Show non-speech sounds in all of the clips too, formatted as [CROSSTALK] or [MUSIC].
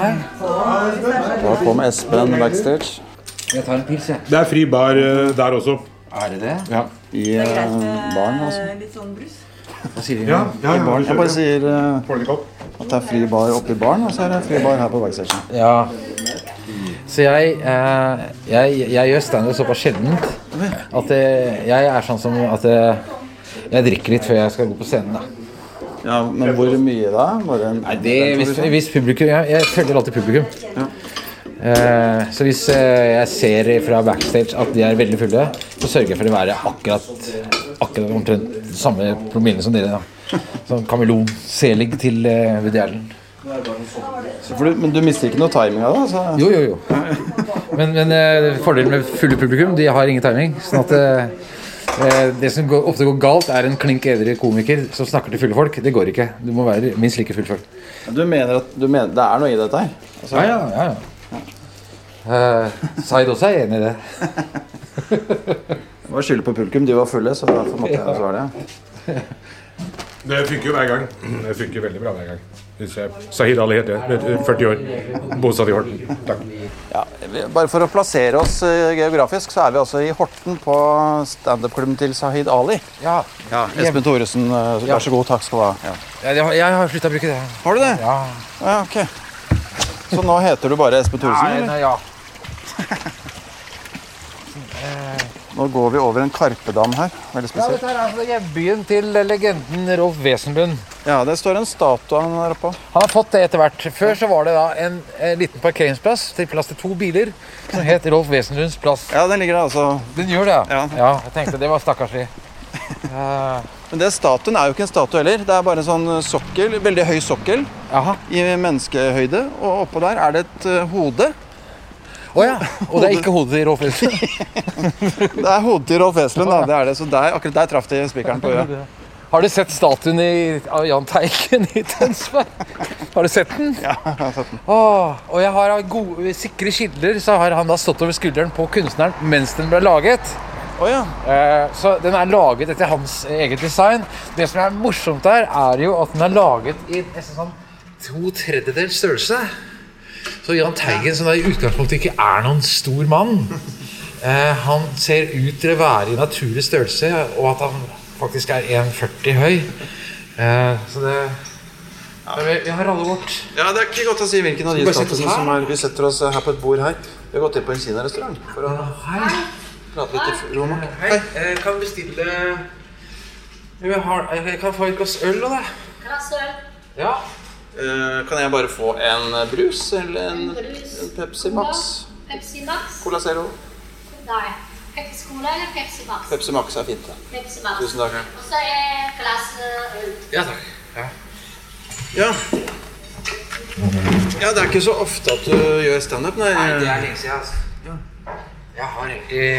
hei. Da kom Espen backstage. Jeg tar en pils, jeg. Det er fri bar eh, der også. Er det det? Ja. I eh, baren, altså. Litt sånn brus. Hva sier de? Ja, ja, I baren. Jeg bare sier eh, Får du en kopp? at det er fri bar oppe i baren, og så er det fri bar her på backstage. Ja. Så jeg, eh, jeg, jeg gjør standup såpass sjeldent at jeg, jeg er sånn som at jeg, jeg drikker litt før jeg skal gå på scenen. da. Ja, men hvor mye da? Bare en, Nei, det, hvis, hvis publikum Jeg, jeg følger alltid publikum. Eh, så hvis eh, jeg ser fra backstage at de er veldig fulle, så sørger jeg for å være akkurat Akkurat omtrent samme promille som dere. da Sånn kameleonselig til eh, Woody Allen. For du, men du mister ikke noe timing av det? Altså. Jo, jo, jo. Men, men eh, fordelen med fulle publikum, de har ingen timing. Sånn at eh, det som ofte går galt, er en klink edru komiker som snakker til fulle folk. Det går ikke. Du må være minst like full folk. Du mener at du mener, det er noe i dette her? Altså, Ja, ja, ja, ja. Uh, Zaid også er enig i det. [LAUGHS] Det var skyldig på publikum, de var fulle, så derfor måtte jeg svare det. Det funker jo hver gang. Det funker veldig bra hver gang. Sahid Ali heter jeg. 40 år. Bosatt i Horten. Takk. Ja, bare for å plassere oss eh, geografisk, så er vi altså i Horten på standup-klubben til Sahid Ali. Ja, Ja, Espen Thoresen, eh, vær så god, takk skal du ha. Ja. jeg, har- jeg har slutta å bruke det. Har du det? Ja. Ja, ok. Så nå heter du bare Espen Thoresen, Nei, nei, ja. [LAUGHS] Nå går vi over en Karpedam her, veldig spesielt. ja, dette er altså hjembyen til legenden Rolf Wesenlund. Ja, det står en statue av han der oppe. Han har fått det etter hvert. Før så var det da en, en liten parkeringsplass til plass til to biler som het Rolf Wesenlunds plass. Ja, den ligger der altså. Den gjør det, Ja. Ja, jeg tenkte det var stakkarslig. [LAUGHS] Uh... Men det statuen er jo ikke en statue heller. Det er bare en sånn sokkel, veldig høy sokkel Aha. i menneskehøyde. Og oppå der er det et eh, hode. Å ja. Og det er ikke hodet til Rolf Wesenlund? [LAUGHS] Det er hodet til Rolf Wesenlund, da. Det er det. Så der, akkurat der traff de spikeren på øya Har du sett statuen i, av Jahn Teigen i Tønsberg? Har du sett den? Ja, jeg har sett den. Åh, og jeg har gode, sikre kilder så har han da stått over skulderen på kunstneren mens den ble laget. Oh, ja. Eh, så den er laget etter hans eget design. Det som er morsomt der, er jo at den er laget i nesten sånn to tredjedels størrelse. Så Jahn Teigen, som da i utgangspunktet ikke er noen stor mann, eh, han ser ut til å være i naturlig størrelse, og at han faktisk er 1,40 høy. Eh, så det vi, vi har alle vårt Ja, Det er ikke godt å si hvilken av de her? som er Vi setter oss her på et bord her. Vi har gått inn på en kinarestaurant for å Hei. prate litt i Roma. Hei. Jeg kan bestille jeg, har, jeg kan få et glass øl og det. Glass øl. Ja. Eh, kan jeg bare få en eh, brus eller en, Brus. en Pepsi Max? Pepsi Max. Cola Zero? Nei. Pepsi Cola eller Pepsi Max? Pepsi Max er fint. da. Pepsi Max. Tusen takk. Og så er glasset øl. Ja takk. Ja. Ja. ja, det er ikke så ofte at du gjør standup, nei. Nei, det er lenge siden, altså. Ja. Jeg har egentlig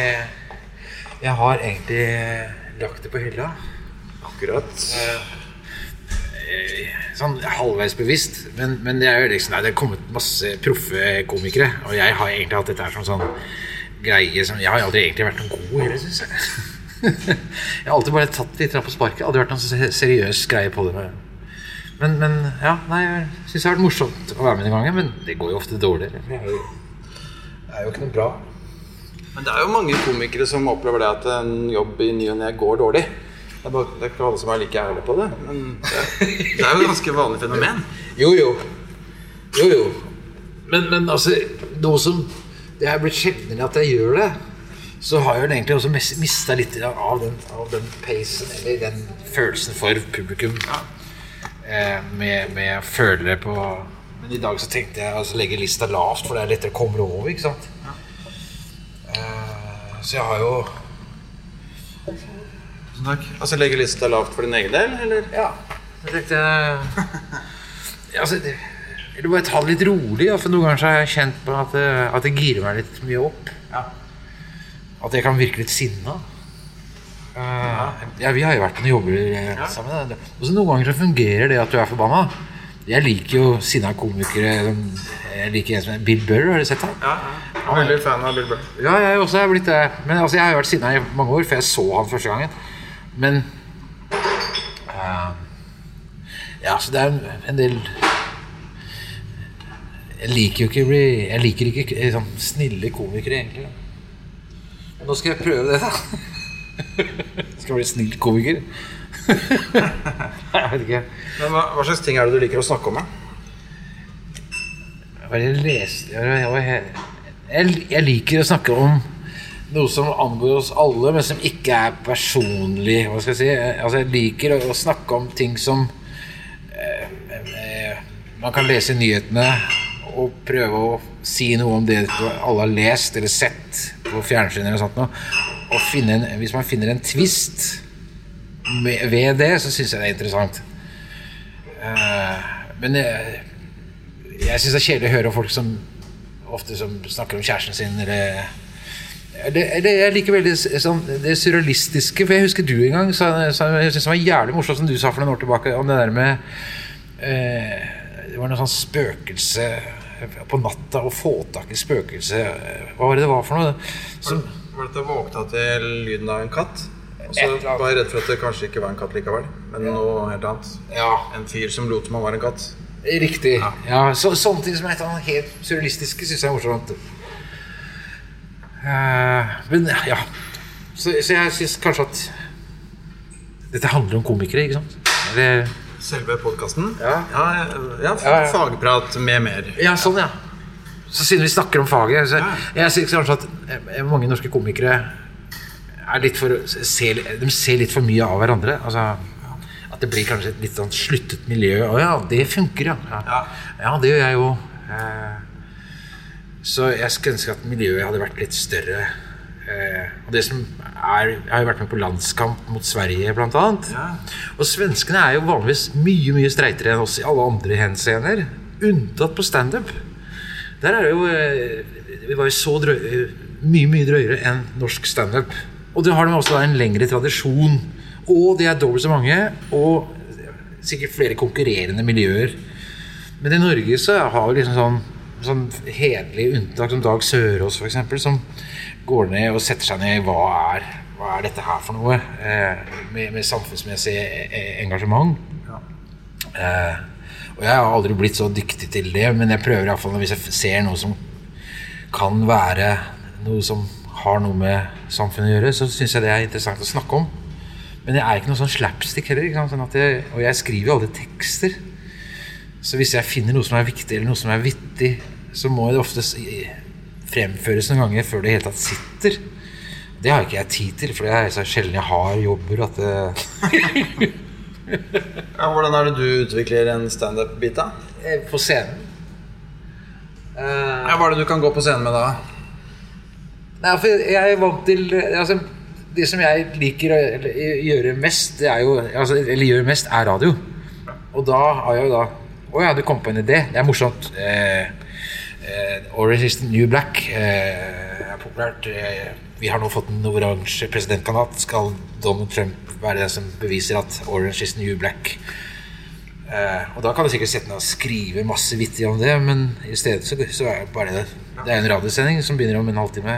Jeg har egentlig lagt det på hylla. Akkurat. Eh, Sånn halvveis bevisst. Men, men det er jo liksom nei, Det er kommet masse proffe komikere, og jeg har egentlig hatt dette her som sånn greie som Jeg har aldri egentlig vært noen god heller, syns jeg. [LAUGHS] jeg har alltid bare tatt litt og sparket. Aldri vært noen se- seriøs greie på det. Men, men ja, nei, jeg syns det har vært morsomt å være med den gangen, men det går jo ofte dårligere. Det er jo, det er jo ikke noe bra. Men det er jo mange komikere som opplever det at en jobb i ny og ne går dårlig. Det er, bare, det er ikke alle som er like ærlige på det, men det, [LAUGHS] det er jo et ganske vanlig fenomen. Jo, jo. Jo, jo. Men, men altså, noe som det er blitt sjeldnere at jeg gjør det, så har jeg egentlig også mista litt av den, av den pacen, eller den følelsen for publikum. Eh, med, med å føle det på Men i dag så tenkte jeg å altså, legge lista lavt, for det er lettere å komme over, ikke sant? Eh, så jeg har jo Tusen takk. Altså legge lista lavt for din egen del, eller? Ja. Jeg tenkte jeg altså, det, Eller bare ta det litt rolig. Ja, for noen ganger så har jeg kjent på at det, at det girer meg litt mye opp. At jeg kan virke litt sinna. Uh, ja, vi har jo vært på noen jobber eh, sammen. Og så Noen ganger så fungerer det at du er forbanna. Jeg liker jo sinna komikere. Jeg liker en som Bill Burr. Har du sett ham? Ja, ja. Veldig fan av Bill Burr. Ja, jeg også er blitt det. Men altså, jeg har jo vært sinna i mange år, for jeg så han første gangen. Men uh, Ja, så det er en- del Jeg liker jo ikke bli Jeg liker ikke sånn snille komikere, egentlig. Nå skal jeg prøve det, da. [LAUGHS] skal jeg bli snill komiker? jeg vet ikke. Men hva, hva slags ting er det du liker å snakke om? da? Jeg, jeg, jeg, jeg liker å snakke om noe som angår oss alle, men som ikke er personlig. Hva skal jeg si? Altså, jeg liker å, snakke om ting som eh, eh, man kan lese i nyhetene og prøve å si noe om det alle har lest eller sett på fjernsyn eller sånt noe. Og en, hvis man finner en twist med, ved det, så syns jeg det er interessant. Eh, men jeg, jeg syns det er kjedelig å høre folk som ofte som snakker om kjæresten sin eller det, det, jeg liker veldig det surrealistiske. For jeg husker du en gang sa, sa Jeg synes det var jævlig morsomt som du sa for noen år tilbake om det der med eh, Det var noe sånn spøkelse på natta å få tak i spøkelse Hva var det det var for noe? Som, Var det at jeg våkna til lyden av en katt? Og så var jeg redd for at det kanskje ikke var en katt likevel, men noe helt annet. ja, En fyr som lot som han var en katt. riktig. Ja, så, sånne ting som er sånn helt surrealistiske, syns jeg er morsomt. Eh, men ja Så, så jeg syns kanskje at dette handler om komikere, ikke sant? Eller Selve podkasten? Ja. Ja, ja. Fagprat med mer. Ja, sånn, ja. Så siden vi snakker om faget så. Jeg synes kanskje at eh, mange norske komikere er litt for ser, De ser litt for mye av hverandre. Altså At det blir kanskje et litt sånn sluttet miljø. Å ja, det funker, ja. Ja, Ja. ja det gjør jeg jo. Så jeg skulle ønske at miljøet hadde vært litt større. Eh, og det som er Jeg har jo vært med på landskamp mot Sverige, annet. Ja. Og svenskene er jo vanligvis mye mye streitere enn oss i alle andre henseender. Unntatt på standup. Der er det jo eh, Vi var jo så drøy, mye mye drøyere enn norsk standup. Og det har de også da en lengre tradisjon. Og de er dobbelt så mange, og sikkert flere konkurrerende miljøer. Men i Norge så har vi liksom sånn, sånn hederlige unntak som Dag Sørås eksempel, som går ned og setter seg ned i hva er, hva er dette her for noe, eh, med, med samfunnsmessig engasjement. engasjement. Eh, og jeg har aldri blitt så dyktig til det, men jeg prøver iallfall hvis jeg ser noe som kan være noe som har noe med samfunnet å gjøre, så syns jeg det er interessant å snakke om. Men jeg er ikke noe sånn slapstick heller. Sånn jeg, og jeg skriver jo aldri tekster. Så hvis jeg finner noe som er viktig, eller noe som er vittig, så må det ofte fremføres noen ganger før det i hele tatt sitter. Det har ikke jeg tid til, for det er så sjelden jeg har jobber at [LAUGHS] Ja, hvordan er det du utvikler en standup-bit, da? Eh, På scenen. Ja, hva er det du kan gå på scenen med da? Nei, for jeg er vant til altså, Det som jeg liker å gjøre mest, det er jo altså, Eller gjør mest, er radio. Og da har jeg jo da Å ja, du kom på en idé. Det er morsomt. Eh, eh, Orange is the new black eh, er populært. Eh, vi har nå fått en oransje presidentkandidat. Skal Donald Trump være den som beviser at orange is the new black? Eh, og da kan du sikkert sette ned og skrive masse vittig om det, men i stedet så, er det bare det. Det er en radiosending som begynner om en halvtime.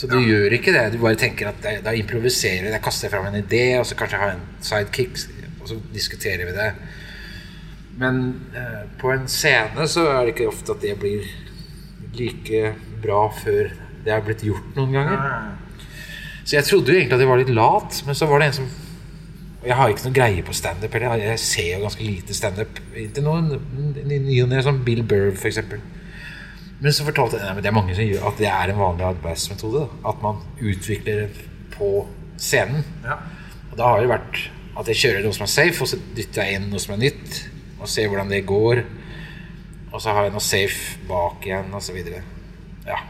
Så du gjør ikke det. Du bare tenker at da improviserer jeg, da kaster jeg fram en idé, og så kanskje jeg har en sidekick, og så diskuterer vi det. Men eh, på en scene så er det ikke ofte at det blir like bra før det er blitt gjort noen ganger. Så jeg trodde jo egentlig at jeg var litt lat, men så var det en som Jeg har ikke noe greie på standup heller. Jeg ser jo ganske lite standup. Ikke noen ny ny og ne, som Bill Burr, f.eks. Men så fortalte jeg at det er mange som gjør at det er en vanlig arbeidsmetode. da. At man utvikler det på scenen. Ja. Og da har det vært at jeg kjører noe som er safe, og så dytter jeg inn noe som er nytt. Og se hvordan det går. Og så har jeg noe safe bak igjen, og så videre. Ja.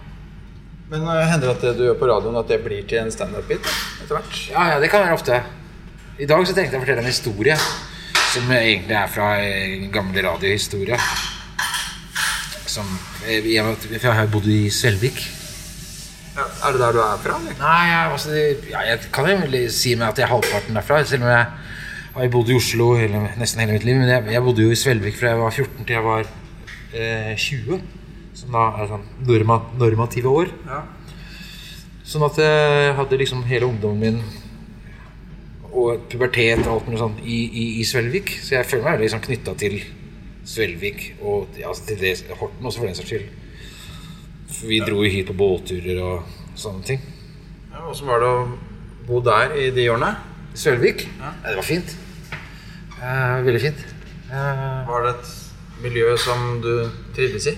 Men uh, hender det at det du gjør på radioen, at det blir til en standup-bit etter hvert? Ja, ja, det kan være ofte. I dag så tenkte jeg å fortelle en historie som egentlig er fra en gammel radiohistorie. Som eh, jeg, jeg, jeg har bodd i Svelvik. Ja, er det der du er fra, eller? Nei, jeg, altså, ja, jeg kan jo si meg at jeg er halvparten derfra. Selv om jeg har bodd i Oslo hele, nesten hele mitt liv. Men jeg, jeg bodde jo i Svelvik fra jeg var 14 til jeg var eh, 20. Som da er sånn norma, normative år. Ja. Sånn at jeg hadde liksom hele ungdommen min og pubertet og alt mulig sånt i, i, i Svelvik. Så jeg føler meg liksom knytta til Svelvik og altså, til det, Horten også, for den saks skyld. For vi dro jo hit på båtturer og sånne ting. Ja, Åssen var det å bo der i de årene? Svelvik? Ja. det var fint. Eh, veldig fint. Eh, Var det et miljø som du trivdes i?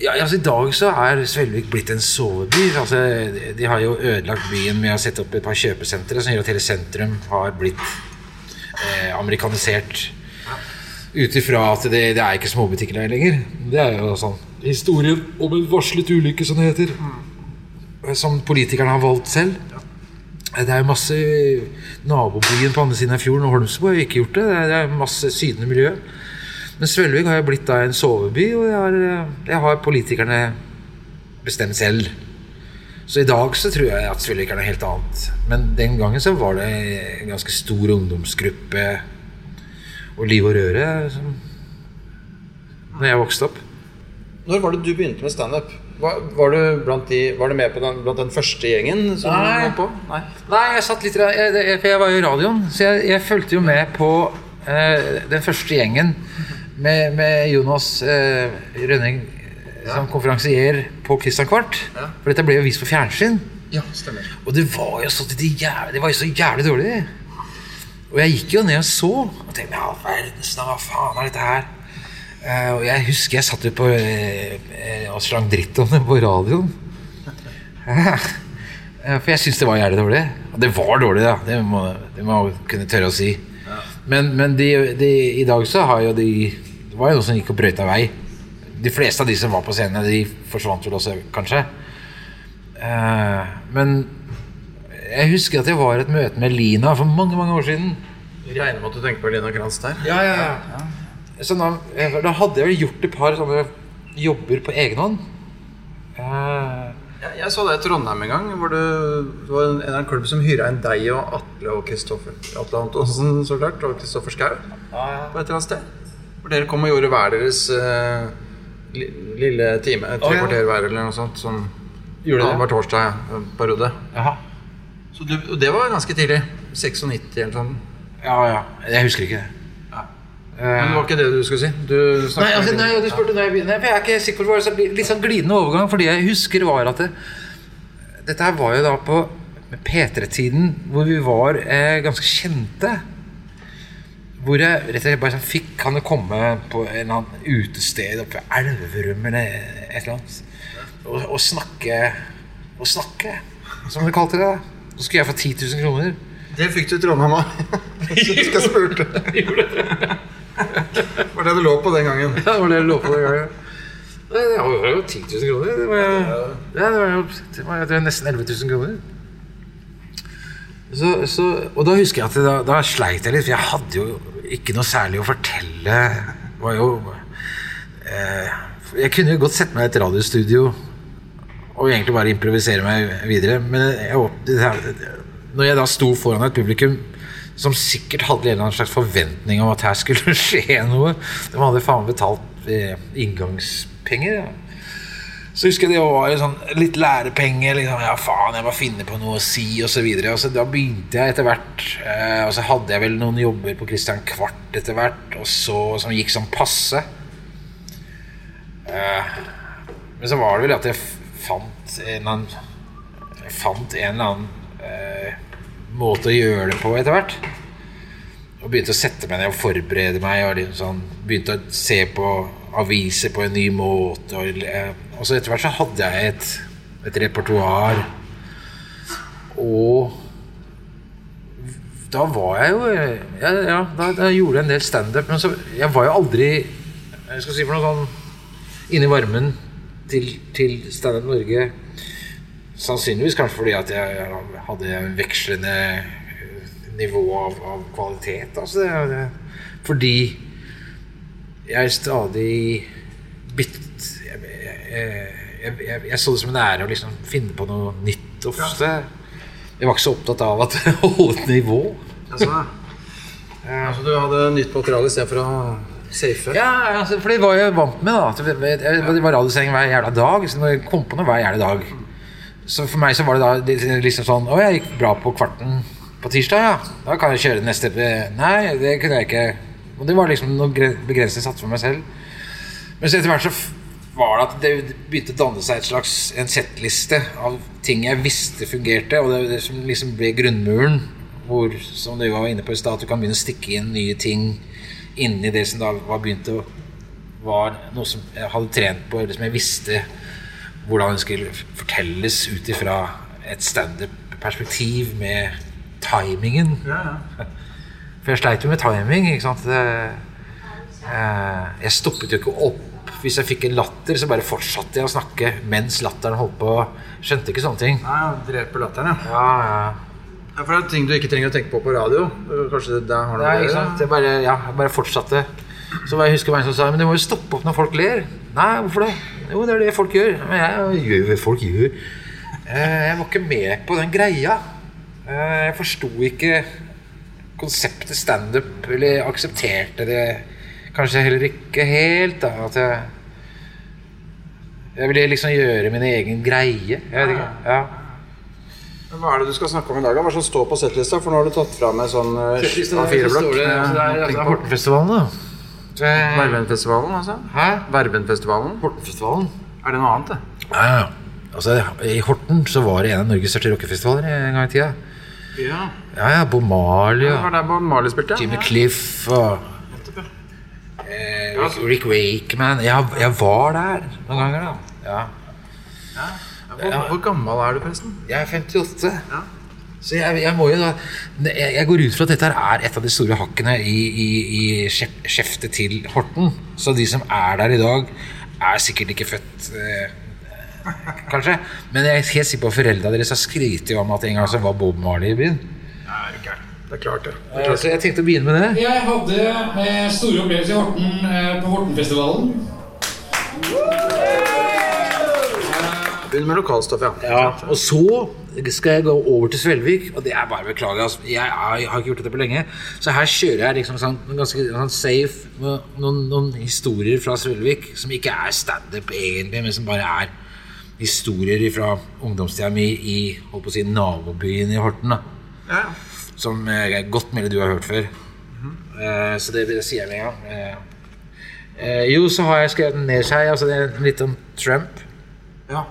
Ja, altså I dag så er Svelvik blitt en soveby. Altså, de- har jo ødelagt byen med å sette opp et par kjøpesentre som gjør at hele sentrum har blitt eh, amerikanisert. Ut ifra at det, det er ikke småbutikker der lenger. Det er jo sånn historien om en varslet ulykke, som det heter. Som politikerne har valgt selv. Det er masse Nabobyen på andre siden av fjorden og Holmsbo har ikke gjort det. Det er- masse sydende miljø. Men Svelvik har jo blitt da en soveby, og det har, det har politikerne bestemt selv. Så i dag så tror jeg at Svelvik er noe helt annet. Men den gangen så var det en ganske stor ungdomsgruppe og liv og røre som Når jeg vokste opp. Når var det du begynte med standup? Var, var, du blant de- var du med på den, blant den første gjengen som Nei. var på? Nei. Nei, jeg satt litt jeg, jeg, jeg var jo i radioen, så jeg, jeg fulgte jo med på eh, den første gjengen med, med Jonas eh, Rønning ja. som konferansier på Christian Kvart. Ja. For dette ble jo vist på fjernsyn. Ja, stemmer. Og det var jo så, de jævlig, de var jo så jævlig dårlig. Og jeg gikk jo ned og så og tenkte ja, verdens navn, hva faen er dette her? Eh, og jeg husker jeg satt jo på eh, eh, og slang dritt om det på radioen. [LAUGHS] Eh, for jeg syntes det var jævlig dårlig. Og det var dårlig, da. Det må, det må kunne tørre å si. Men, men de, de, i dag så har jo de Det var jo noen som gikk og brøyta vei. De fleste av de som var på scenen, de forsvant vel også, kanskje. Eh, men jeg husker at jeg var i et møte med Lina for mange mange år siden. Jeg regner med at du tenker på Lina Kranz der. Ja, ja, ja. Så da, eh, da hadde jeg vel gjort et par sånne jobber på egen hånd. Eh, Jeg, jeg så det i Trondheim en gang, hvor det, det var en, en klubb som hyra inn deg og Atle og Kristoffer Atle Antonsen, så klart, og Kristoffer Schau på et eller annet sted. Hvor dere kom og gjorde hver deres eh, lille time, tre oh, ja. kvarter hver eller noe sånt, som Gjorde det? hver torsdag en periode. Så du, og det var ganske tidlig. 96 eller sånn. Ja, ja. Jeg husker ikke det. Men det var ikke det du skulle si? Du Nei, altså, nei, du spurte begynner. For jeg er ikke sikker på det var litt sånn glidende overgang. For det jeg husker, var at det, dette her var jo da på P3-tiden, hvor vi var eh, ganske kjente. Hvor jeg rett og slett bare sånn fikk Kan det komme på en eller annen utested oppe ved Elverum eller et eller annet? Og, og snakke Og snakke, som de kalte det. da. Så skulle jeg få 10 000 kroner. Det fikk du i Trondheim òg. Så jeg spurte. Var det du lå på den gangen? Ja, det var det jeg lå på den gangen. Nei, Det var jo 10 000 kroner. Det var, ja, det var jo det var, det var nesten 11 000 kroner. Så, så, og da husker jeg at da, da sleit jeg litt, for jeg hadde jo ikke noe særlig å fortelle. Var jo eh, Jeg kunne jo godt sette meg i et radiostudio og egentlig bare improvisere meg videre. Men jeg, det når jeg da sto foran et publikum som sikkert hadde en eller annen slags forventning om at her skulle [LAUGHS] skje noe De hadde faen betalt eh, inngangspenger. Ja. Så husker jeg det var sånn litt lærepenger. Liksom, ja, faen, jeg må finne på noe å si, osv. Da begynte jeg etter hvert. Eh, og så hadde jeg vel noen jobber på Christian Kvart etter hvert, og så, som gikk sånn passe. Eh, men så var det vel at jeg fant en eller annen Jeg fant en eller annen eh, måte å gjøre det på etter hvert. Og begynte å sette meg ned og forberede meg. Og liksom sånn, begynte å se på aviser på en ny måte. Og, eh, og så etter hvert så hadde jeg et, et repertoar. Og da var jeg jo Ja, ja da, da gjorde jeg en del standup. Men så, jeg var jo aldri Jeg skal si for noe sånn inni varmen til, til Standup Norge. Sannsynligvis kanskje fordi at jeg, hadde en vekslende eh, nivå av, av kvalitet. Altså det, det, fordi jeg stadig bitt jeg, jeg, jeg, jeg, så det som en ære å liksom finne på noe nytt ofte. Jeg var ikke så opptatt av at [LAUGHS] holde et nivå. Altså, altså du hadde nytt materiale istedenfor å safe? Ja, altså, for det var jeg vant med. da det var radiosending hver jævla dag. Så når jeg kom på noe hver jævla dag. Så for meg så var det da liksom sånn Å, jeg gikk bra på Kvarten på tirsdag, ja. Da kan jeg kjøre neste Nei, det kunne jeg ikke. Og det var liksom noen gre- begrensninger satt for meg selv. Men så etter hvert så var det at det begynte å danne seg et slags en settliste av ting jeg visste fungerte, og det, det som liksom ble grunnmuren, hvor, som du var inne på i stad, at du kan begynne å stikke inn nye ting inni det som da var begynt å var noe som jeg hadde trent på, eller som jeg visste hvordan det skulle fortelles ut ifra et standup-perspektiv med timingen. For jeg sleit jo med timing. ikke sant? Eh, jeg stoppet jo ikke opp. Hvis jeg fikk en latter, så bare fortsatte jeg å snakke mens latteren holdt på. Skjønte ikke sånne ting. Nei, dreper latteren, ja. Ja, ja. ja. For det er ting du ikke trenger å tenke på på radio. Kanskje det der har noe Ja, ikke sant? Jeg bare, ja, jeg bare fortsatte. Så jeg husker meg som sa Men du må jo stoppe opp når folk ler. Nei, hvorfor det? Jo, det er det folk gjør. Men jeg gjør hva folk gjør. Eh, Jeg var ikke med på den greia. Eh, Jeg forsto ikke konseptet standup, eller aksepterte det kanskje heller ikke helt. da At jeg Jeg ville liksom gjøre min egen greie. Jeg vet ikke. Ja. Hva er det du skal snakke om i dag? Hva er det som står på settlista? For nå har du tatt fram en sånn uh, A4-blokk. Det er altså, Hortenfestivalen, da. Det- Verbenfestivalen, altså? Hæ? Verbenfestivalen? Hortenfestivalen? Er det noe annet, det? Ja, ja. Altså, I Horten så var det en av Norges største rockefestivaler en gang i tida. Ja. Ja, ja, Bob Marley Det og var der Bob Marley spilte? Jimmy ja. Cliff og eh, Rick, Rick Wakeman. Jeg, jeg var der noen ganger, da. Ja. Hvor, hvor gammel er du, forresten? Jeg er 58. Så jeg, jeg må jo da jeg, jeg går ut fra at dette er et av de store hakkene i, i, i skjeftet til Horten. Så de som er der i dag, er sikkert ikke født eh, Kanskje. Men jeg er helt sikker på at foreldra deres har skrytt om at en gang så var Bob Marley i byen. Nei, Det er klart, det. Eh, Så jeg tenkte å begynne med det. Jeg hadde store opplevelser i Horten eh, på Hortenfestivalen. Med lokalstoff, ja. Ja, og så skal jeg gå over til Svelvik, og det er bare å beklage. Altså. Jeg, er, jeg har ikke gjort dette på lenge. Så her kjører jeg liksom sånn, ganske sånn safe med noen, noen historier fra Svelvik som ikke er standup egentlig, men som bare er historier fra ungdomstida mi i holdt på å si, nabobyen i Horten. ja. Som eh, godt mulig du har hørt før. Eh, så det, det sier jeg med en gang. Eh, jo, så har jeg skrevet ned seg altså det er litt om Trump. ja.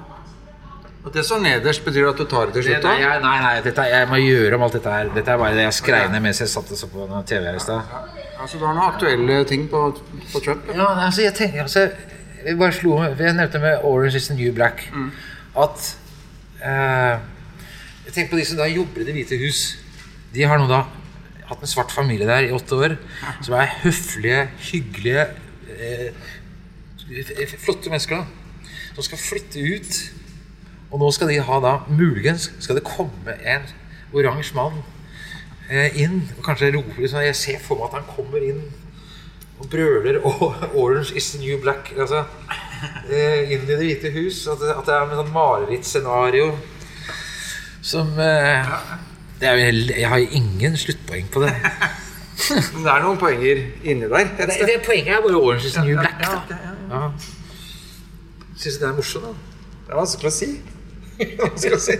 At det som nederst, betyr at du tar det til slutt? nei, nei, nei dette, jeg må gjøre om alt dette her. Dette er bare det jeg skrev ned mens jeg satt og så på TV her i stad. Altså, du har noen aktuelle ting på, på Trump? Ja. Ja, altså, jeg tenker altså, Jeg bare slo meg Jeg nevnte med Orange is the New Black at eh, Jeg tenker på de som da jobber i Det hvite hus. De har nå da hatt en svart familie der i åtte år. Som er høflige, hyggelige, eh, flotte mennesker. da Som skal flytte ut. Og nå skal de ha da Muligens skal det komme en oransje mann eh, inn og kanskje roper sånn Jeg ser for meg at han kommer inn og brøler og [LAUGHS] 'Orange is the new black' altså, eh, inn i Det hvite hus. At det, at det er en sånn marerittscenario som eh, det er Jeg har ingen sluttpoeng på det. [LAUGHS] Men det er noen poenger inni der. et det, det Poenget er bare 'Orange is the new black'. Da Ja, ja. ja. Syns du det er morsomt, da? Det er vanskelig å si. Vanskelig du si. [LAUGHS]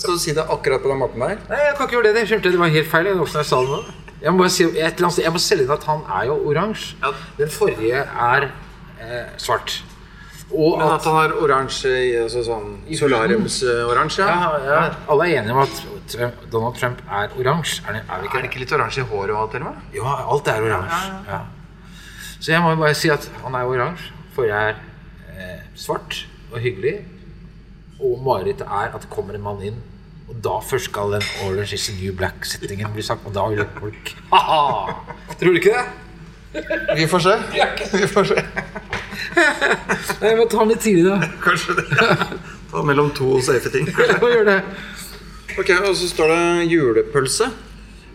Skal du si det akkurat på den måten der? Nei, jeg kan ikke gjøre det. Jeg skjønte det var helt feil. Jeg, sa det jeg må si Jeg må selge inn at han er jo oransje. Den forrige er eh, svart. Og Men at at han har oransje, i- altså sånn solariumsoransje? ja, ja, Alle er enige om at Trump, Donald Trump er oransje. Er, er Er det ikke litt oransje i håret og alt? Eller? Ja, alt er oransje. Ja. Så jeg må bare si at han er oransje. Forrige er eh, svart og hyggelig. Og marerittet er at det kommer en mann inn. Og da først skal den Orange is the new black-settingen bli sagt. Og da vil folk Haha! Tror du ikke det? Vi får se. Vi får se. Jeg må ta den litt tidlig, da. Kanskje det. Ta mellom to safe ting. [LAUGHS] Gjør det. Ok, Og så står det julepølse.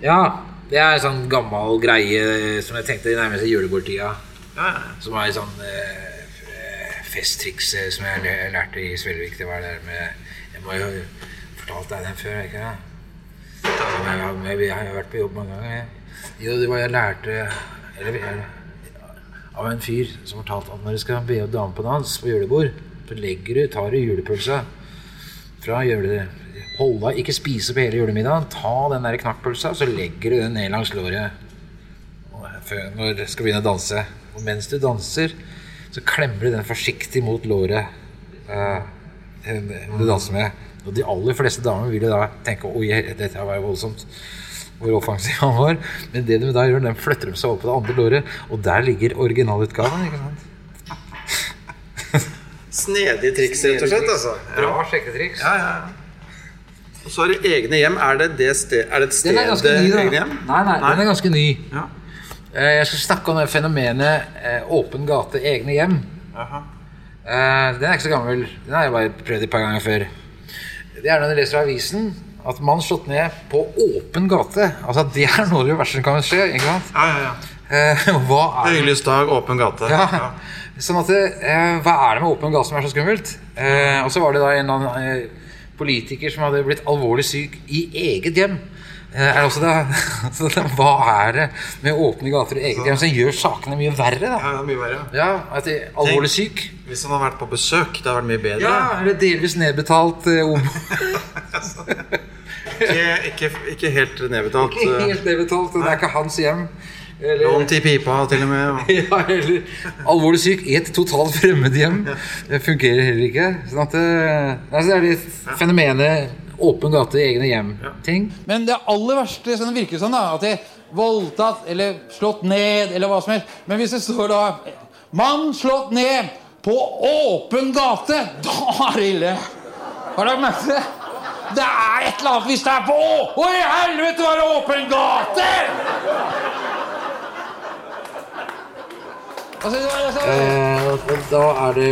Ja, det er en sånn gammel greie som jeg tenkte nærmest i julebordtida. Ja, Som er sånn eh, festtriks eh, som jeg lærte i Svelvik. Det var det der med Jeg må jo ha fortalt deg den før, ikke sant? Jeg, har- vært på jobb mange ganger. Jo, det var jeg lærte eller, jeg, av en fyr som fortalte at når du skal be dame på dans på julebord, så legger du, tar du julepølsa fra jule, Holda, ikke spise på hele julemiddagen. Ta den der knakkpølsa, så legger du den ned langs låret når du skal begynne å danse. Og mens du danser, så klemmer de den forsiktig mot låret Uh, den du danser med. Og de aller fleste damer vil jo da tenke oi, dette var jo voldsomt. Hvor offensiv han var. Men det de da gjør, den flytter de seg over på det andre låret, og der ligger originalutgaven. ikke sant? [LAUGHS] Snedige triks, rett og slett. altså. Bra sjekketriks. Ja, ja, ja. Og så er det egne hjem. Er det, det sted, er det et sted er da. egne hjem? Nei, nei, den er ganske ny. Ja. Eh, Jeg skal snakke om det fenomenet eh, åpen gate, egne hjem. Aha. Eh, Den er ikke så gammel. Den har jeg bare prøvd et par ganger før. Det er når du leser avisen at mann slått ned på åpen gate. Altså Det er noe av det verste som kan skje. ikke sant? Ja, ja, ja. [LAUGHS] Hva er det? Høylys dag, åpen gate. Ja. Sånn at Hva er det med åpen gate som er så skummelt? Og så var det da en eller annen politiker som hadde blitt alvorlig syk i eget hjem. Eh, er også det? så det, hva er det med åpne gater og eget hjem som gjør sakene mye verre? da? Ja, mye verre. Ja, at de er alvorlig syk. Hvis han har vært på besøk, det har vært mye bedre. Ja, eller delvis nedbetalt eh, om [LAUGHS] [LAUGHS] Ikke, ikke, ikke helt nedbetalt. Ikke eh, helt nedbetalt, det er ikke hans hjem. Eller, Lån til pipa, til og med. [LAUGHS] ja, eller alvorlig syk i et totalt fremmed hjem. Det fungerer heller ikke. Sånn at det, altså det er det fenomenet åpen gate i egne hjem-ting. Men det aller verste sånn det virker sånn, da, at det voldtatt eller slått ned eller hva som helst. Men hvis det står da 'Mann slått ned på åpen gate', [LAUGHS] da er det ille. Har dere merket det? Det er et eller annet hvis det er på Å, i helvete, var det åpen gate! Altså, altså, da er det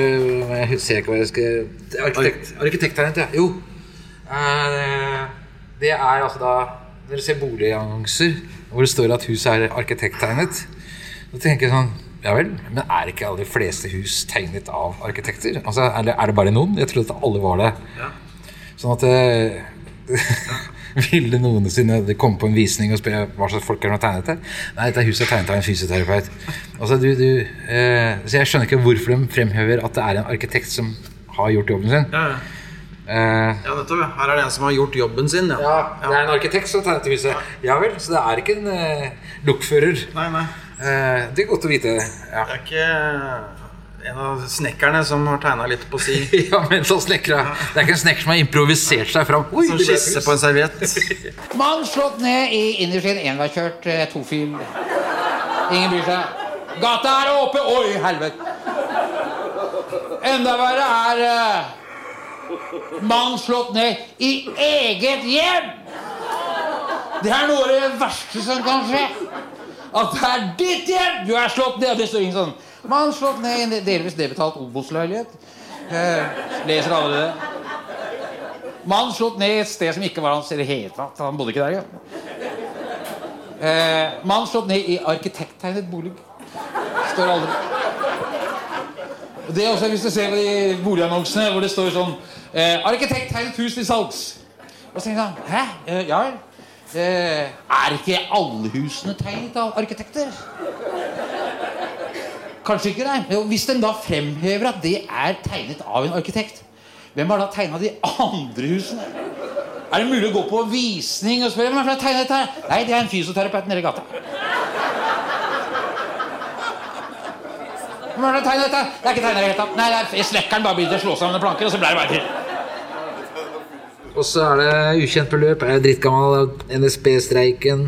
Jeg husker ikke hva jeg skal Arkitekt, Arkitekttegnet, ja. Jo. Eh, det er altså da Dere ser boligannonser hvor det står at huset er arkitekttegnet. Da tenker jeg sånn Ja vel, men er ikke alle de fleste hus tegnet av arkitekter? Altså, er, det, er det bare noen? Jeg trodde at alle var det. Sånn at eh, [LAUGHS] Ville noensinne komme på en visning og spørre hva slags folk er som har tegnet det? Nei, dette huset er tegnet av en fysioterapeut. Altså, du, du, eh, så jeg skjønner ikke hvorfor de fremhever at det er en arkitekt som har gjort jobben sin. Ja, ja. Eh, ja, nettopp. ja. Her er det en som har gjort jobben sin. Ja. ja, det er en arkitekt som tegnet huset. Ja vel, så det er ikke en eh, lokfører. Nei, nei. Eh, det er godt å vite. Ja, Det er ikke en av snekkerne som har tegna litt på si. [LAUGHS] ja men så snekra. Det er ikke en snekker som har improvisert seg fram. Oi, Som hus. på en serviett. [LAUGHS] Mann slått ned i innerst en enveiskjørt eh, tofil. Ingen bryr seg. Gata er åpen! Oi, helvete! Enda verre er eh, mann slått ned i eget hjem! Det er noe av det verste som kan skje. At det er ditt hjem! Du er slått ned. Det står ingen sånn. Mann slått ned i en delvis nedbetalt Obos-leilighet. Eh, leser alle det? Mann slått ned i et sted som ikke var hans i det hele tatt. Han bodde ikke der, ja. Eh, mann slått ned i arkitekttegnet bolig. Står aldri. Det er også hvis du ser de boligannonsene hvor det står sånn eh, 'Arkitekttegnet hus til salgs'. Og så tenker han Hæ? Eh, ja. Eh, er ikke alle husene tegnet av arkitekter? Kanskje ikke, nei. Jo, Hvis den da fremhever at det er tegnet av en arkitekt, hvem har da tegna de andre husene? Er det mulig å gå på visning og spørre hvem har tegnet dette? her? Nei, det er en fysioterapeut nede i gata. Hvem er det tegnet dette? Det er ikke tegnet i det hele tatt. Nei, det er snekkeren bare begynte å slå sammen planker, og så ble det bare til. Og så er det ukjent beløp. Er drittgammal NSB-streiken.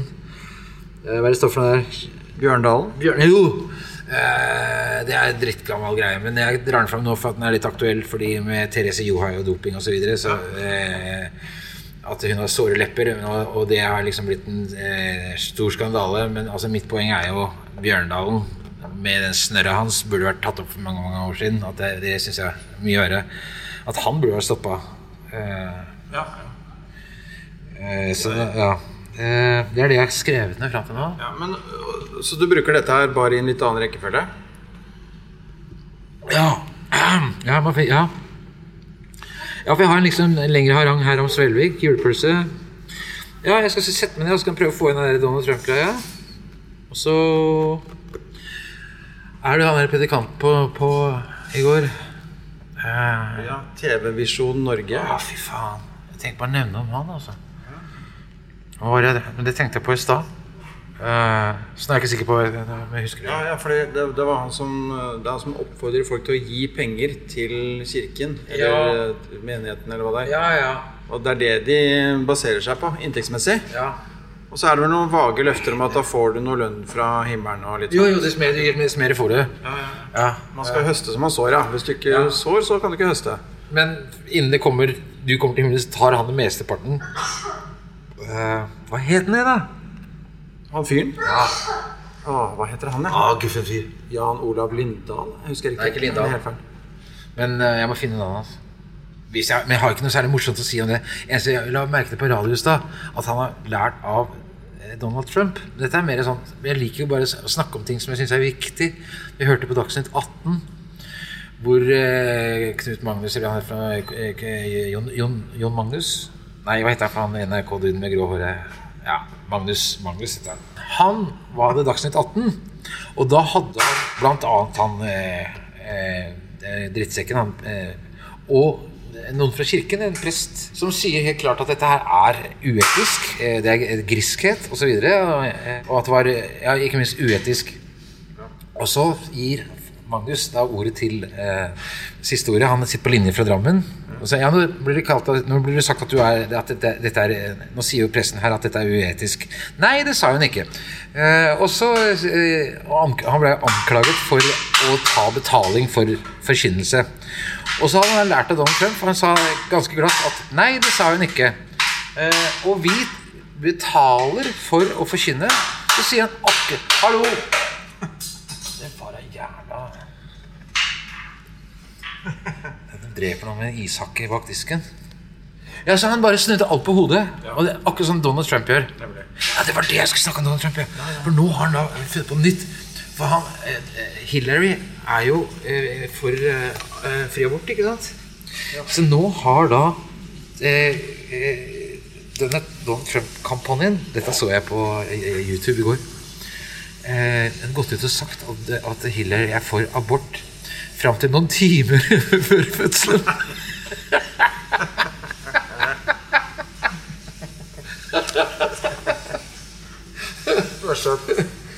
Eh, Hva er det står for noe der? Bjørndalen. Bjørn Jo! Eh, det er en drittgammal greie, men jeg drar den fram nå for at den er litt aktuell fordi med Therese Johai og doping osv. Så, videre, så eh, At hun har såre lepper, og, og det har liksom blitt en eh, stor skandale. Men altså, mitt poeng er jo Bjørndalen med den snørra hans burde vært tatt opp for mange mange år siden. At det, det syns jeg er mye verre. At han burde vært stoppa. Eh, Ja. eh, så ja. Eh, det er det jeg har skrevet ned fram til nå. ja, men Så du bruker dette her bare i en litt annen rekkefølge? Ja. Ja, man, ja. ja, for jeg har en liksom lengre harang her om Svelvik. Julepølse. Ja, jeg skal sette meg ned og prøve å få inn den Donald Trump-greia. Og så er du han der predikant på, på i går. Uh, Ja. TV-Visjon Norge. Ja, fy faen. Jeg tenkte bare å nevne om han, altså. Det? Men det tenkte jeg på i stad. Uh, så nå er jeg ikke sikker på om jeg husker det. Ja, ja for det, det, det var han som, det er han som oppfordrer folk til å gi penger til kirken. Eller menigheten, eller hva det er. Ja, ja. Og det er det de baserer seg på, inntektsmessig. ja. Og så er det vel noen vage løfter om at da får du noe lønn fra himmelen og litt Jo, sånn. jo, dess mer dess mer får du. Ja. Man skal høste som man sår, ja. Hvis du ikke sår, så kan du ikke høste. Men innen det kommer du kommer til himmelen, så tar han den mesteparten. Uh, hva het den, da? Han fyren? Ja. Åh, hva heter han, ja? Ah, guffen fyr. Jan Olav Lindahl? Jeg husker ikke. Nei, ikke Lindahl. Det. Men uh, jeg må finne navnet hans. Hvis jeg, men jeg har ikke noe særlig morsomt å si om det. Eneste jeg la merke til på radio i stad, at han har lært av eh, Donald Trump. Dette er mer sånn Jeg liker jo bare å snakke om ting som jeg syns er viktig. Vi hørte på Dagsnytt 18 hvor eh, Knut Magnus Eller han fra eh, eh, Jon, Magnus? Nei, hva heter han NRK-duden med grå hår? Ja, Magnus Magnus heter han. Han var det Dagsnytt 18, og da hadde han blant annet han eh, eh, drittsekken han, eh, og noen fra kirken, en prest, som sier helt klart at dette her er uetisk. eh, Det er griskhet osv. Og, eh, og at det var ja, ikke minst uetisk. Og så gir Magnus da ordet til eh, siste ordet. Han sitter på linje fra Drammen. Og så, ja, nå blir det, kalt, nå blir det sagt at, du er, at dette, dette er Nå sier jo pressen her at dette er uetisk. Nei, det sa hun ikke. Eh, og så eh, Han ble anklaget for å ta betaling for forkynnelse. Og så hadde han lært av Donald Trump, for han sa ganske glatt at nei, det sa hun ikke. Eh, og vi betaler for å forkynne. Så sier han akkurat Hallo! Det var da jævla Den dreper noen med en ishakke bak disken. Ja, så Han bare snudde alt på hodet. Og det, Akkurat som Donald Trump gjør. Ja, Det var det jeg skulle snakke om Donald Trump. Ja. For nå har han da funnet på nytt. For han, eh, Hillary er jo eh, for eh, eh, fri abort, ikke sant? Så nå har da eh, eh, denne Donald Trump-kampanjen Dette så jeg på eh, YouTube i går. Eh, den gått ut og sagt at, at Hillary er for abort fram til noen timer [LAUGHS] før fødselen.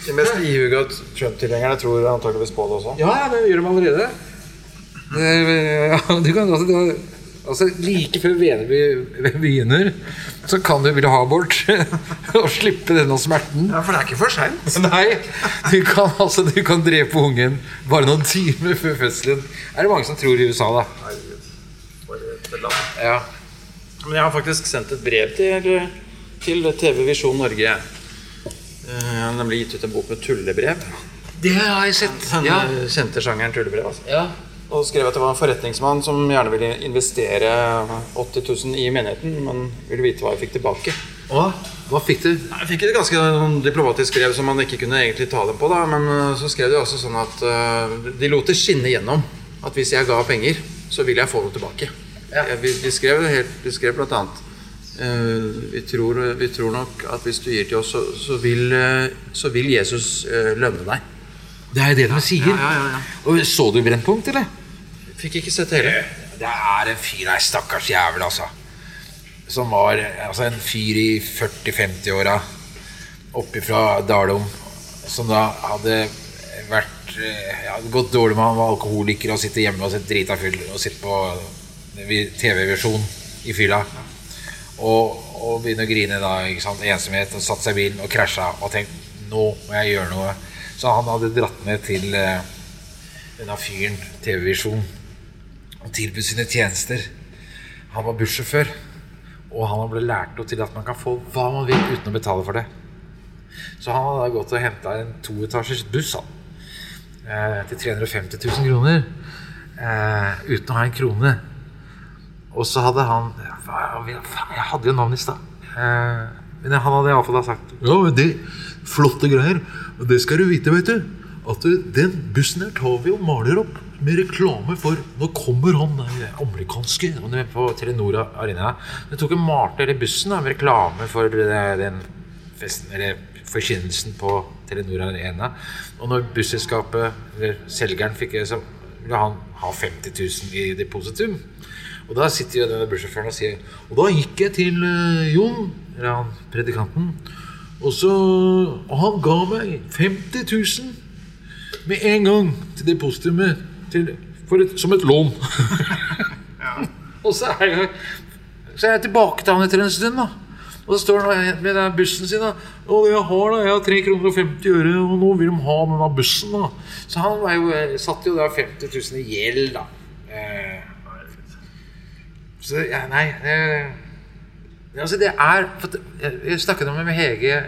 De mest ihuga Trump-tilhengerne tror antakeligvis på det også. Ja, ja, det gjør de allerede. Det, ja, du kan, altså, altså, like før Veneby begynner, så kan du ville ha abort [LAUGHS] og slippe denne smerten. Ja, For det er ikke for seint. [LAUGHS] Nei, du kan, altså, du kan drepe ungen bare noen timer før fødselen. Er det mange som tror i USA, da? Nei, Ja. Men jeg har faktisk sendt et brev til, til TV Visjon Norge. jeg. Eh, har nemlig gitt ut en bok med tullebrev. Det har jeg sett. Den Ja. kjente sjangeren tullebrev. Altså. ja. Og skrev at det var en forretningsmann som gjerne ville investere 80 000 i menigheten, men ville vite hva jeg fikk tilbake. Og hva fikk du? Jeg fikk et ganske noen diplomatisk brev som man ikke kunne egentlig ta dem på, da, men eh, så skrev de også sånn at eh, de lot det skinne gjennom at hvis jeg ga penger, så vil jeg få det tilbake. Ja. De, skrev, helt, de skrev blant annet eh, vi, tror, vi tror nok at hvis du gir til oss, så, så, vil, så vil Jesus lønne deg. Det er det de sier. Ja, ja, ja. Og Så du Brennpunkt, eller? Fikk ikke sett hele. Det er en fyr, nei, stakkars jævel, altså. Som var altså, en fyr i 40-50-åra oppe fra Dalom. Som da hadde vært eh, ja, gått dårlig med han var alkoholiker og sitter hjemme og sett drita full og sitter på TV-versjon i fylla. Og, og begynner å grine da, ikke sant? ensomhet, og satt seg i bilen og krasja og tenkt nå må jeg gjøre noe. Så han hadde dratt ned til eh, denne fyren, TV-visjon, og tilbudt sine tjenester. Han var bussjåfør, og han ble lært opp til at man kan få hva man vil uten å betale for det. Så han hadde gått og henta en toetasjers buss han, eh, til 350 000 kroner eh, uten å ha en krone. Og så hadde han Jeg hadde jo navnet i stad. Eh, men han hadde iallfall sagt Ja, men det flotte greier. Det skal du vite, vet du. At den bussen her tar vi og maler opp med reklame for Nå kommer han amerikanske han er på Telenor Arena. Det tok en malte eller bussen da, med reklame for den festen, eller forkynnelsen på Telenor Arena. Og når busselskapet, eller selgeren, fikk så ville han ha 50 000 i depositum. Og da sitter jo denne bussjåføren og sier Og da gikk jeg til eh, Jon, eller han predikanten, og så Og han ga meg 50 000 med en gang til depositumet til, et, som et lån. [LAUGHS] og så er, jeg, så er jeg tilbake til han etter en stund, da. Og så står han med den bussen sin. da Og jeg har da, jeg har 3 kroner og 50 øre, og nå vil de ha denne bussen. da Så han var jo, eh, satt jo da 50 000 i gjeld, da. Eh, så ja, nei eh, Altså, det er jeg snakket om det med Hege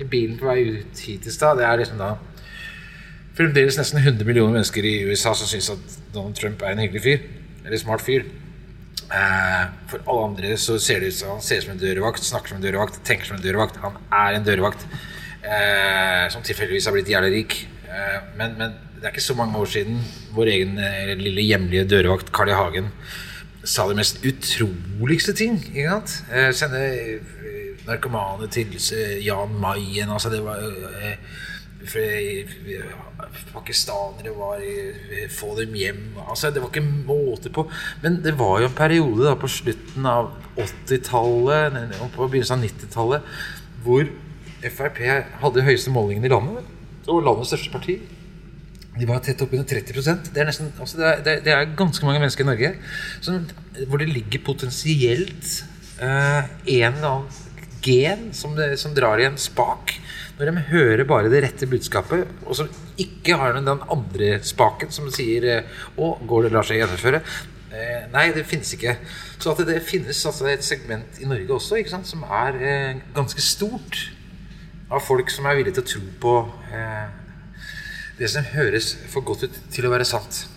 i bilen på vei ut hit i stad. Det er liksom da fremdeles nesten 100 millioner mennesker i USA som syns at Donald Trump er en hyggelig fyr. Eller smart fyr. Eh, for alle andre så ser det ut som han ser ut som en dørvakt, snakker som en dørvakt, tenker som en dørvakt. Han er en dørvakt eh, som tilfeldigvis har blitt jævlig rik. Eh, men, men det er ikke så mange år siden vår egen lille hjemlige dørvakt Carl I. Hagen sa de mest utroligste ting. Ikke sant? Sende narkomane til Jan Mayen. Altså det var Pakistanere var i Få dem hjem. Altså Det var ikke måte på. Men det var jo en periode da på slutten av 80-tallet og på begynnelsen av 90-tallet hvor Frp hadde høyeste målingene i landet. Og landets største parti. De var tett oppunder 30 Det er, nesten, altså det, det, er, det er ganske mange mennesker i Norge som, hvor det ligger potensielt eh, en eller annen gen som, det, som drar i en spak. Når de hører bare det rette budskapet, og som ikke har den andre spaken som sier eh, 'Å, går det lar seg gjennomføre?' Eh, nei, det finnes ikke. Så at det, det finnes altså et segment i Norge også ikke sant, som er eh, ganske stort. Av folk som er villige til å tro på eh, det som høres for godt ut til å være sant.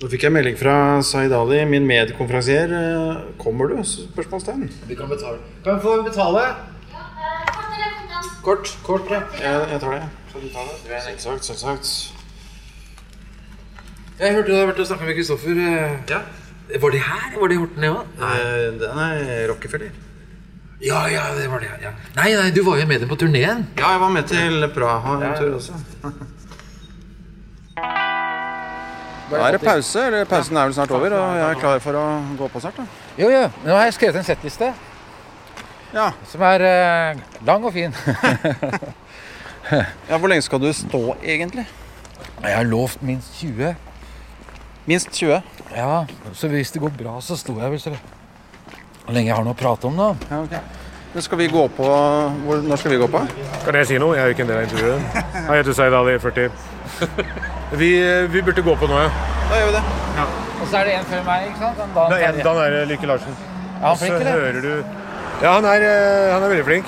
Nå fikk jeg melding fra Zaid Ali, min medkonferansier. Eh, Kommer du? Spørsmålstegn. Vi kan betale. Kan vi få betale? Ja, eh, kort eller kontant? Kort. Kort, ja. Jeg, jeg tar det. Skal du ta det? Selvsagt, selvsagt. Jeg hørte du hadde vært og snakka med Kristoffer. eh, Ja. Var de her? Var de i Horten, ja? Nei, nei Den er Rockefeller. Ja, ja, det var det. ja Nei, nei, du var jo med dem på turneen. Ja, jeg var med til Praha en tur også. Da [LAUGHS] er det pause. eller Pausen er vel snart over, og jeg er klar for å gå på snart. da. Jo, jo. Nå har jeg skrevet en settliste Ja. som er eh, lang og fin. [LAUGHS] ja, Hvor lenge skal du stå, egentlig? Jeg har lovt minst 20. Minst 20. Ja, så hvis det går bra, så står jeg vel så lenge jeg har noe å prate om, da. Ja, okay. Men skal vi gå på hvor, Når skal vi gå på? Kan jeg si noe? Jeg er jo ikke en del av intervjuet. Jeg heter Zaid Ali, 40. [LAUGHS] Vi, vi burde gå på nå, ja. Da gjør vi det. Og så er det en før meg, ikke sant? Dan, Det er en, Dan er Lykke Larsen. Ja, han Så flink, eller? hører du Ja, han er, eh, han er veldig flink.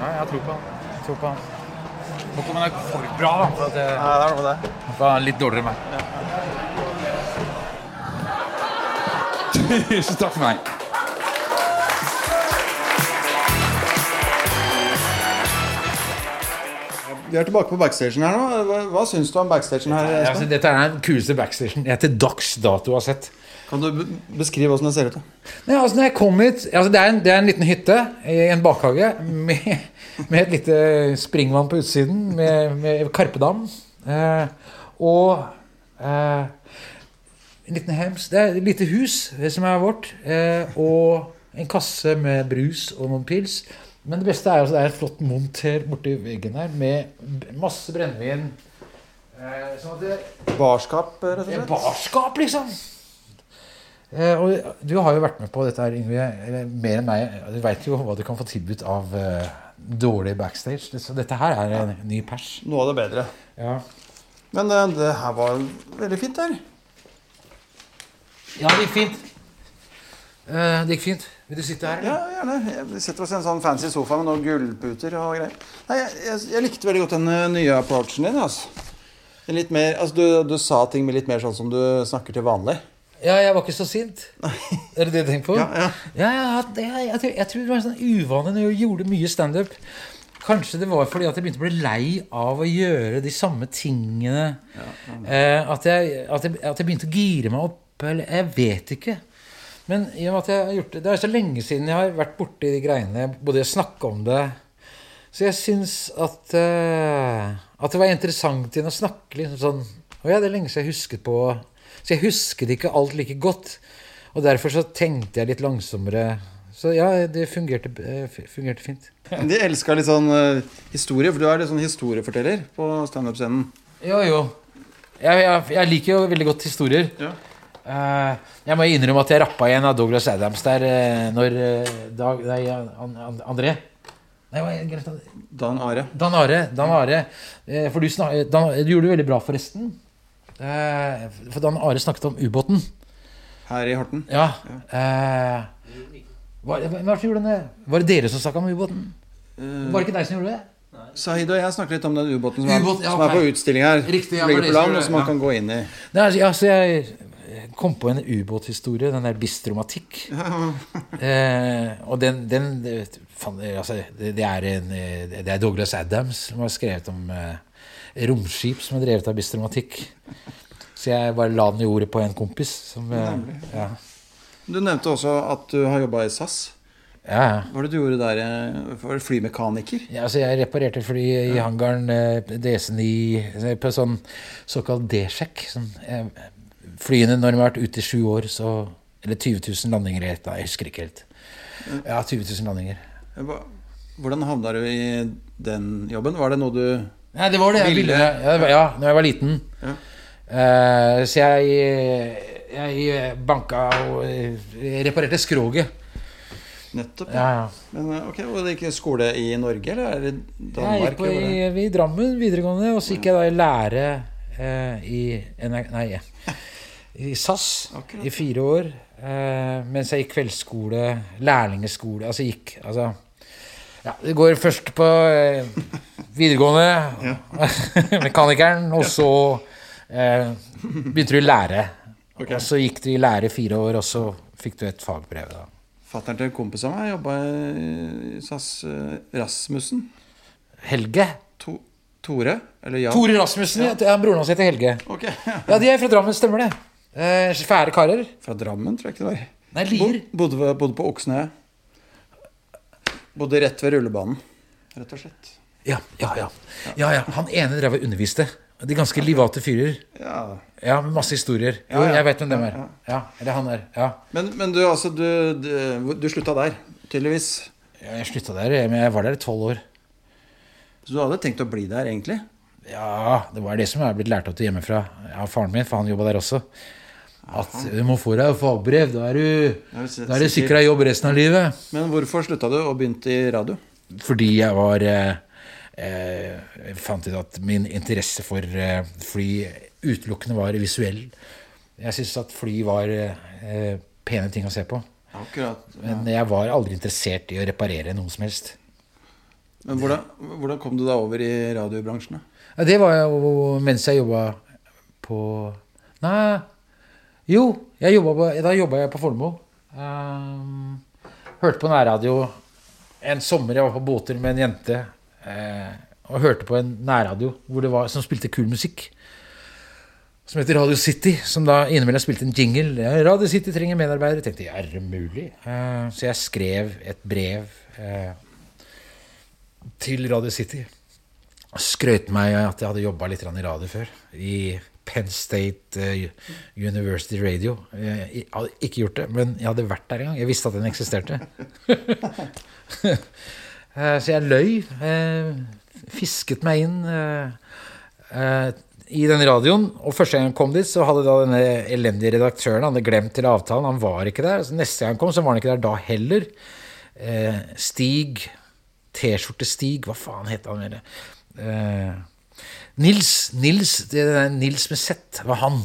Ja, jeg tror på han. Jeg tror på han. Må ikke man er for bra, da. For at jeg, Ja, det er noe med det. for han er litt dårligere enn meg. Tusen [LAUGHS] takk for meg. Vi er tilbake på backstagen her nå. Hva, hva syns du om backstagen her? Ja, Espen? altså, dette er den kuleste backstagen jeg til dags dato har sett. Kan du be- beskrive åssen det ser ut? da? Nei, altså, når jeg kom hit altså, det, er en, det er en liten hytte i en bakhage med, med et lite springvann på utsiden, med, med karpedam. Eh, og eh, en liten hems. Det er et lite hus eh, som er vårt. Eh, og en kasse med brus og noen pils. Men det beste er altså det er et flott monter borti veggen her med masse brennevin. Eh, sånn at det, Barskap, rett og slett? barskap, liksom. Eh, og du har jo vært med på dette her, Yngve, eller mer enn meg. Du veit jo hva du kan få tilbudt av eh, dårlig backstage. Så dette her er en ny pers. Noe av det bedre. Ja, Men det, det her var veldig fint her. ja det gikk fint. Eh, det gikk fint. Vil du sitte her? Ja, gjerne. Vi setter oss i en sånn fancy sofa med noen gullputer og greier. Nei, jeg, jeg, jeg likte veldig godt den nye approachen din. Altså. Mer, altså du, du sa ting med litt mer sånn som du snakker til vanlig. Ja, jeg var ikke så sint. Er det det du tenker på? Ja, ja. ja, ja, det, jeg, jeg, tror- jeg tror det var en sånn uvane når jeg gjorde mye standup. Kanskje det var fordi at jeg begynte å bli lei av å gjøre de samme tingene. Eh, at, jeg, at, jeg, at jeg begynte å gire meg opp. Eller jeg vet ikke. Men i og med at jeg har gjort det Det er så lenge siden jeg har vært borti de greiene. Både jeg snakke om det Så jeg syns at eh, At det var interessant igjen å snakke liksom sånn Å ja, det er lenge siden jeg husket på Så jeg husket ikke alt like godt. Og derfor så tenkte jeg litt langsommere. Så ja, det fungerte, eh, fungerte fint. De elska litt sånn eh, historie, for du er litt sånn historieforteller på standup-scenen. Jo, jo. Jeg, jeg, jeg liker jo veldig godt historier. Ja. Uh, jeg må innrømme at jeg rappa igjen av Douglas Adams der uh, når uh, Dag, Nei, an, an, André Nei, hva er? Dan Are. Dan Are. Dan Are. For du, snak, Dan, du gjorde det veldig bra, forresten. Eh, for da Are snakket om ubåten. Her i Horten. Ja. Eh, hva, hva, gjorde det? Var det dere som snakka om ubåten? Var det ikke deg som gjorde det? Sahid og jeg snakker litt om den ubåten som, er- Ubåt, ja, som er på utstilling her. Riktig, ja, Ligger på land, og som man ja. kan gå inn i. Nei, altså, jeg kom på en ubåthistorie, den der Bistromatikk. eh, og den, den det, altså, det, det, er en, eh, det er Douglas Adams som har skrevet om eh, romskip som er drevet av Bistromatikk. Så jeg bare la den i ordet på en kompis. Som, eh, ja. Du nevnte også at du har jobba i SAS. Ja. Hva var det du gjorde der? eh, Var det flymekaniker? Ja, altså jeg reparerte fly i hangaren eh, DC9 eh, på sånn såkalt D-sjekk. Sånn, eh, flyene når de har vært ute i sju år, så Eller 20 000 landinger i ett. Jeg husker ikke helt. Ja, 20 000 landinger. Hvordan havna du i den jobben? Var det noe du Nei, det var det jeg Ville-. Ja, var- ja når jeg var liten. Ja. Uh, så jeg, jeg banka og eh, reparerte skroget. Nettopp. Ja, ja. Men eh, ok, Og det gikk skole i Norge, eller er det Jeg gikk i, i Drammen videregående, og så gikk jeg da i lære eh, i Nei, i SAS Akkurat. i fire år. Eh, mens jeg gikk kveldsskole, lærlingeskole Altså gikk Altså ja, Det går først på eh, videregående, [LAUGHS] mekanikeren, og så eh, begynte du i lære. Okay. Og så gikk du i lære fire år, og så fikk du et fagbrev. da. Fatteren til en kompis av meg jobba i SAS eh, Rasmussen. Helge? To, Tore? Eller Jan? Tore Rasmussen. Ja. Ja, broren hans heter Helge. Ok, ja. [LAUGHS] Ja, de er fra Drammen, stemmer det. Eh, fæle karer. Fra Drammen, tror jeg ikke det var. Nei, Lier. bodde, bodde på Oksnøya. Bodde rett ved rullebanen, rett og slett. Ja, ja, ja. ja, ja. Han ene drev og underviste. De ganske livate fyrer. Ja. Ja, med masse historier. Jo, Ja, ja. jeg vet hvem dem er. Ja, Ja, eller han er. Ja. Men, men du, altså, du, du, du slutta der, tydeligvis. Ja, Jeg slutta der, men jeg var der i tolv år. Så du hadde tenkt å bli der, egentlig? Ja, det var det som jeg er blitt lært opp til hjemmefra av faren min, for han jobba der også. At du må få deg fagbrev. Da er du, Ja, da er sikra jobb resten av livet. Men hvorfor slutta du og begynte i radio? Fordi jeg var eh, eh, fant ut at min interesse for eh, fly utelukkende var visuell. Jeg syntes at fly var eh, pene ting å se på. Akkurat. Men jeg var aldri interessert i å reparere noe som helst. Men hvordan, hvordan kom du da over i radiobransjen? Ja, det var jo mens jeg jobba på Nei, jo, jeg jobbet på, da jobba jeg på Fornebu. Um, hørte på nærradio en sommer jeg var på båter med en jente. eh, og hørte på en nærradio var, som spilte kul musikk. Som heter Radio City. Som da innimellom spilte en jingle. Radio City trenger medarbeidere. Jeg tenkte er det mulig? Eh, så jeg skrev et brev eh, til Radio City skrøt meg at jeg hadde jobba litt i radio før. I Penn State eh, University Radio. Jeg, hadde ikke gjort det, men jeg hadde vært der en gang. Jeg visste at den eksisterte. [LAUGHS] Eh, Så jeg løy. eh, Fisket meg inn i den radioen. Og første gang jeg kom dit, så hadde da denne elendige redaktøren han hadde glemt til avtalen. Han var ikke der. Så neste gang han kom, så var han ikke der da heller. Stig T-skjorte-Stig, hva faen het han? Eh, Nils, Nils, det der Nils med Z, var han.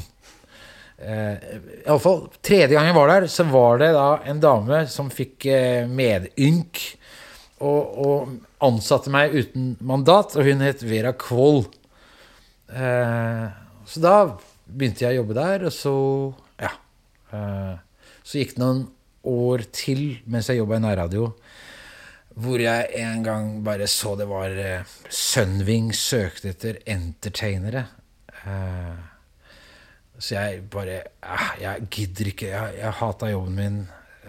Eh, i alle fall, Tredje gang jeg var der, så var det da en dame som fikk eh, medynk og, og ansatte meg uten mandat, og hun het Vera Kvoll. Eh, så da begynte jeg å jobbe der, og så ja. Eh, så gikk det noen år til mens jeg jobba i nærradio, hvor jeg en gang bare så det var eh, Sunwing søkte etter entertainere. Eh, så jeg bare eh, Jeg gidder ikke. Jeg, jeg hata jobben min.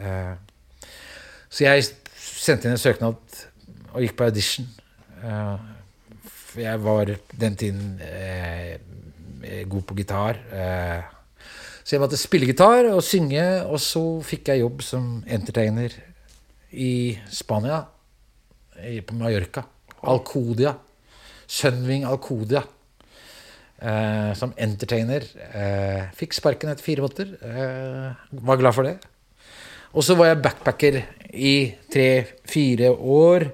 Eh, så jeg sendte inn en søknad og gikk på audition. Eh, for jeg var den tiden eh, god på gitar. Eh, Så jeg måtte spille gitar og synge, og så fikk jeg jobb som entertainer i Spania. På Mallorca. Alcodia. Sunwing Alcodia. Eh, som entertainer. Eh, fikk sparken etter fire måneder. Eh, var glad for det. Og så var jeg backpacker i tre-fire år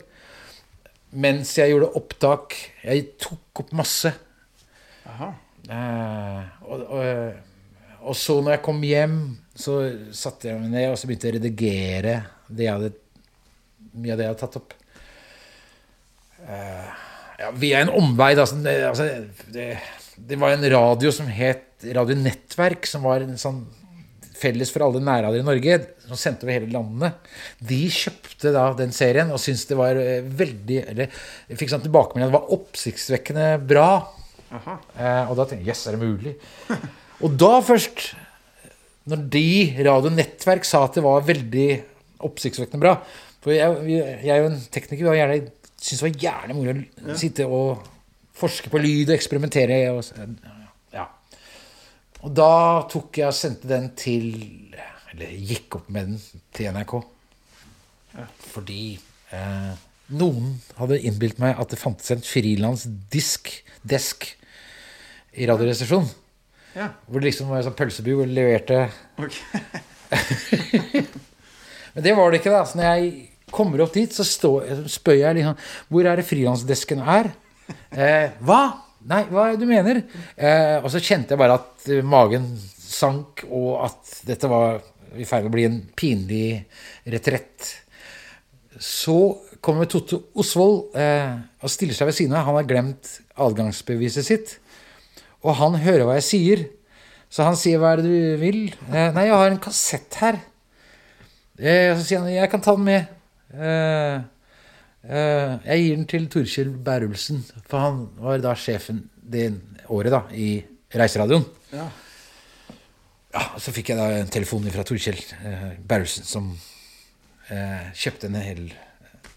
mens jeg gjorde opptak. Jeg tok opp masse. Eh, og, og, og så når jeg kom hjem, så satte jeg meg ned og så begynte jeg å redigere det jeg hadde, mye av det jeg har tatt opp. Uh, ja, via en omvei, da. sånn, det, altså, det, det var en radio som het Radio Nettverk, som var en sånn felles for alle nærradioer i Norge, som sendte over hele landet. De kjøpte da den serien og syntes det var eh, veldig Eller fikk sånn tilbakemelding at det var oppsiktsvekkende bra. Uh, og da tenkte jeg jøss, er det mulig? [LAUGHS] og da først, når de Radio Nettverk sa at det var veldig oppsiktsvekkende bra For jeg, jeg er jo en tekniker og gjerne syntes det var gjerne moro å sitte og forske på lyd og eksperimentere. Og, ja. Og da tok jeg og sendte den til Eller gikk opp med den til NRK. Fordi eh, noen hadde innbilt meg at det fantes en frilansdisk desk i Radioresepsjonen. Ja. Hvor det liksom var en sånn pølsebu hvor det leverte okay. [LAUGHS] Men det var det ikke. da Så når jeg kommer opp dit, så står, spør jeg liksom Hvor er det frilansdesken er? Eh, hva? Nei, hva er det du mener? Eh, og så kjente jeg bare at magen sank, og at dette var i ferd med å bli en pinlig retrett. Så kommer Totte Osvold eh, og stiller seg ved siden av. Han har glemt adgangsbeviset sitt. Og han hører hva jeg sier. Så han sier 'hva er det du vil'? Eh, 'Nei, jeg har en kassett her'. Eh, så sier han 'jeg kan ta den med'. Eh, uh, jeg gir den til Torkjell Bærulsen, for han var da sjefen det året da, i Reiseradioen. Ja. Ja, Så fikk jeg da en telefon fra Torkjell uh, Bærulsen, som eh, kjøpte en hel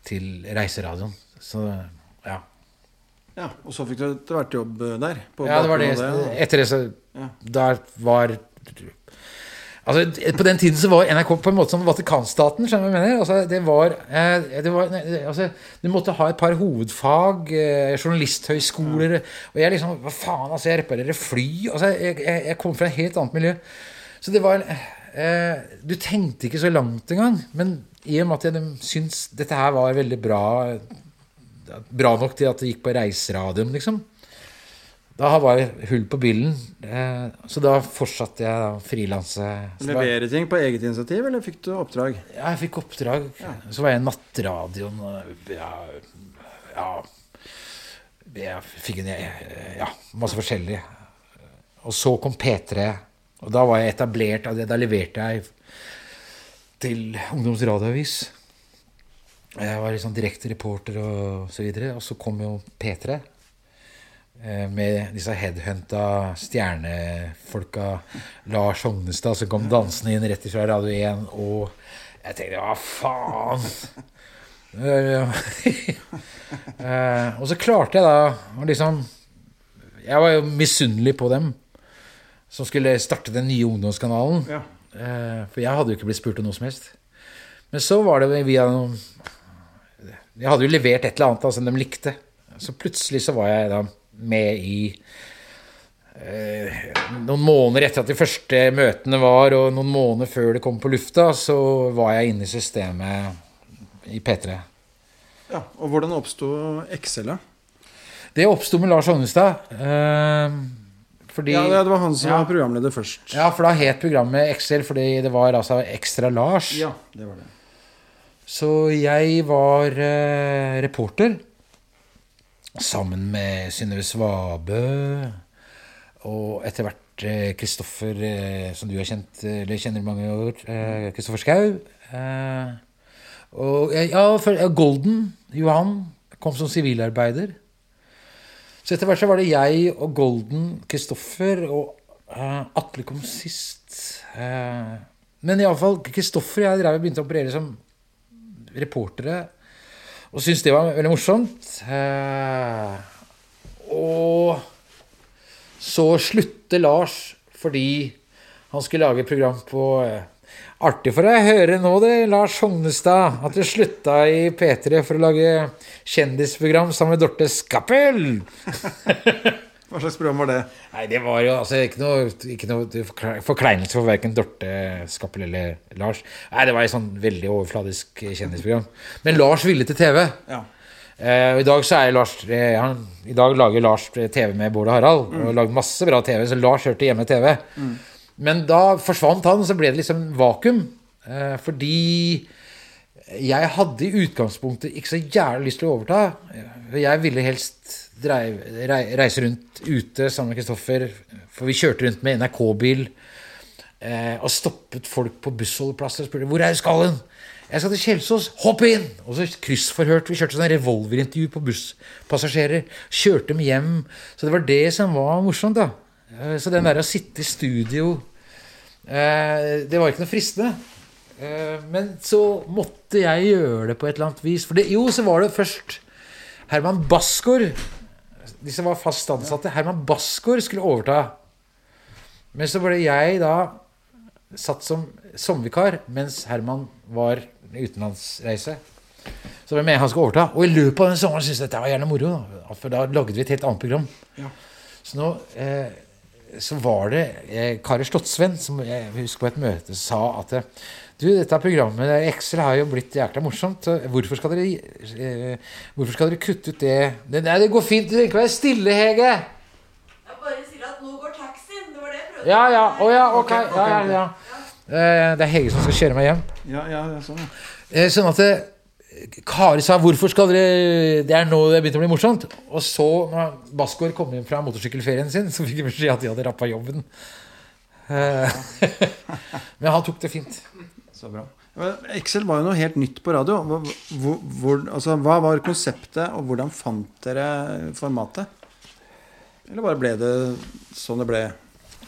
til Reiseradioen. Så ja. ja. Og så fikk du etter hvert jobb eh, der? på Ja, det var det. det, Etter det så Ja. Der var Altså, På den tiden så var NRK på en måte som Vatikanstaten. skjønner du hva jeg mener? Altså, det var, eh, det var altså, Du måtte ha et par hovedfag, eh, journalisthøyskoler Og jeg liksom Hva faen, altså, jeg reparerer fly altså, jeg, jeg, jeg kom fra et helt annet miljø. Så det var eh, Du tenkte ikke så langt engang. Men i og med at jeg syntes dette her var veldig bra Bra nok til at det gikk på reiseradioen, liksom. Da var det hull på billen, eh, så da fortsatte jeg å frilanse. Levere ting på eget initiativ, eller fikk du oppdrag? Ja, jeg fikk oppdrag. Så var jeg i nattradioen ja, ja Jeg fikk en Ja, masse forskjellig. Og så kom P3, og da var jeg etablert. altså, Da leverte jeg til Ungdoms Radioavis. Jeg var liksom direkte reporter og så videre. Og så kom jo P3 eh, med disse headhunta stjernefolka. Lars Hognestad som kom dansende inn rett fra Radio 1. Og jeg tenkte hva faen? [LAUGHS] Eh, og så klarte jeg da å liksom Jeg var jo misunnelig på dem som skulle starte den nye ungdomskanalen. Ja. Eh, for jeg hadde jo ikke blitt spurt om noe som helst. Men så var det via noen Jeg hadde jo levert et eller annet da, som de likte. Så plutselig så var jeg da med i eh, Noen måneder etter at de første møtene var, og noen måneder før det kom på lufta, så var jeg inne i systemet i P3. Ja, Og hvordan oppsto Excel, da? Det oppsto med Lars Ognestad. Eh, fordi Ja, det var han som Ja. var programleder først. Ja, for da het programmet Excel fordi det var altså Ekstra Lars. Ja, det var det. Så jeg var eh, reporter sammen med Synnøve Svabø og etter hvert eh, Kristoffer, eh, som du har kjent, eh, eller kjenner i mange år, eh, Kristoffer Schau. Eh, og eh, ja, Golden, Johan, kom som sivilarbeider. Så etter hvert så var det jeg og Golden, Kristoffer og eh, Atle kom sist. Eh, men iallfall Kristoffer og jeg drev og begynte å operere som reportere. Og syntes det var veldig morsomt. Eh, og så slutter Lars fordi Han skulle lage et program på eh, Artig for deg å høre nå, det, Lars Hognestad, at du slutta i P3 for å lage kjendisprogram sammen med Dorte Skappel. [LAUGHS] Hva slags program var det? Nei, det var jo altså ikke noe, ikke noe forkleinelse for verken Dorte Skappel eller Lars. Nei, det var et sånn veldig overfladisk kjendisprogram. Men Lars ville til TV. Ja. Uh, I dag så Lars eh, han, I dag lager Lars TV med Bård og Harald. Og har lagd masse bra TV, så Lars hørte hjemme TV. Men da forsvant han, så ble det liksom vakuum. Uh, fordi jeg hadde i utgangspunktet ikke så jævlig lyst til å overta. Jeg ville helst dreiv, rei, reise rundt ute sammen med Kristoffer. For vi kjørte rundt med NRK-bil eh, og stoppet folk på bussholdeplasser og spurte hvor er skallen? Jeg skal til Kjelsås. Hopp inn! Og så kryssforhørte vi. Kjørte sånn revolverintervju på busspassasjerer. Kjørte dem hjem. Så det var det som var morsomt, da. Eh, Så den der å sitte i studio eh, Det var ikke noe fristende. Eh, Men så måtte jeg gjøre det på et eller annet vis. For det, jo, så var det først Herman Basgaard. De som var fast ansatte. Herman Basgaard skulle overta. Men så ble jeg da satt som sommervikar mens Herman var utenlandsreise. Så hvem er han skulle overta. Og i løpet av den sommeren syntes jeg dette var gjerne moro. Da. For da lagde vi et helt annet program. Så nå eh, så var det eh, Kari Slottsvenn som jeg husker på et møte sa at du, dette programmet Excel har jo blitt jækla morsomt. Hvorfor skal dere, eh, hvorfor skal dere kutte ut det? det Nei, det går fint. Du trenger ikke være stille, Hege. Jeg bare sier at nå går taxien. Det var det jeg prøvde. Ja, ja. Å ja, ok. Ja, ja, ja. Eh, Det er Hege som skal kjøre meg hjem. Ja, ja, sånn. Eh, Sånn at det, Kari sa 'hvorfor skal dere Det er nå det begynte å bli morsomt'. Og så, når Basgaard kom hjem fra motorsykkelferien sin, så fikk vi beskjed at de hadde rappa jobben. Eh, [LAUGHS] Men han tok det fint. Så bra. Excel var jo noe helt nytt på radio. Hvor, hvor, altså, hva var konseptet, og hvordan fant dere formatet? Eller bare ble det sånn det ble?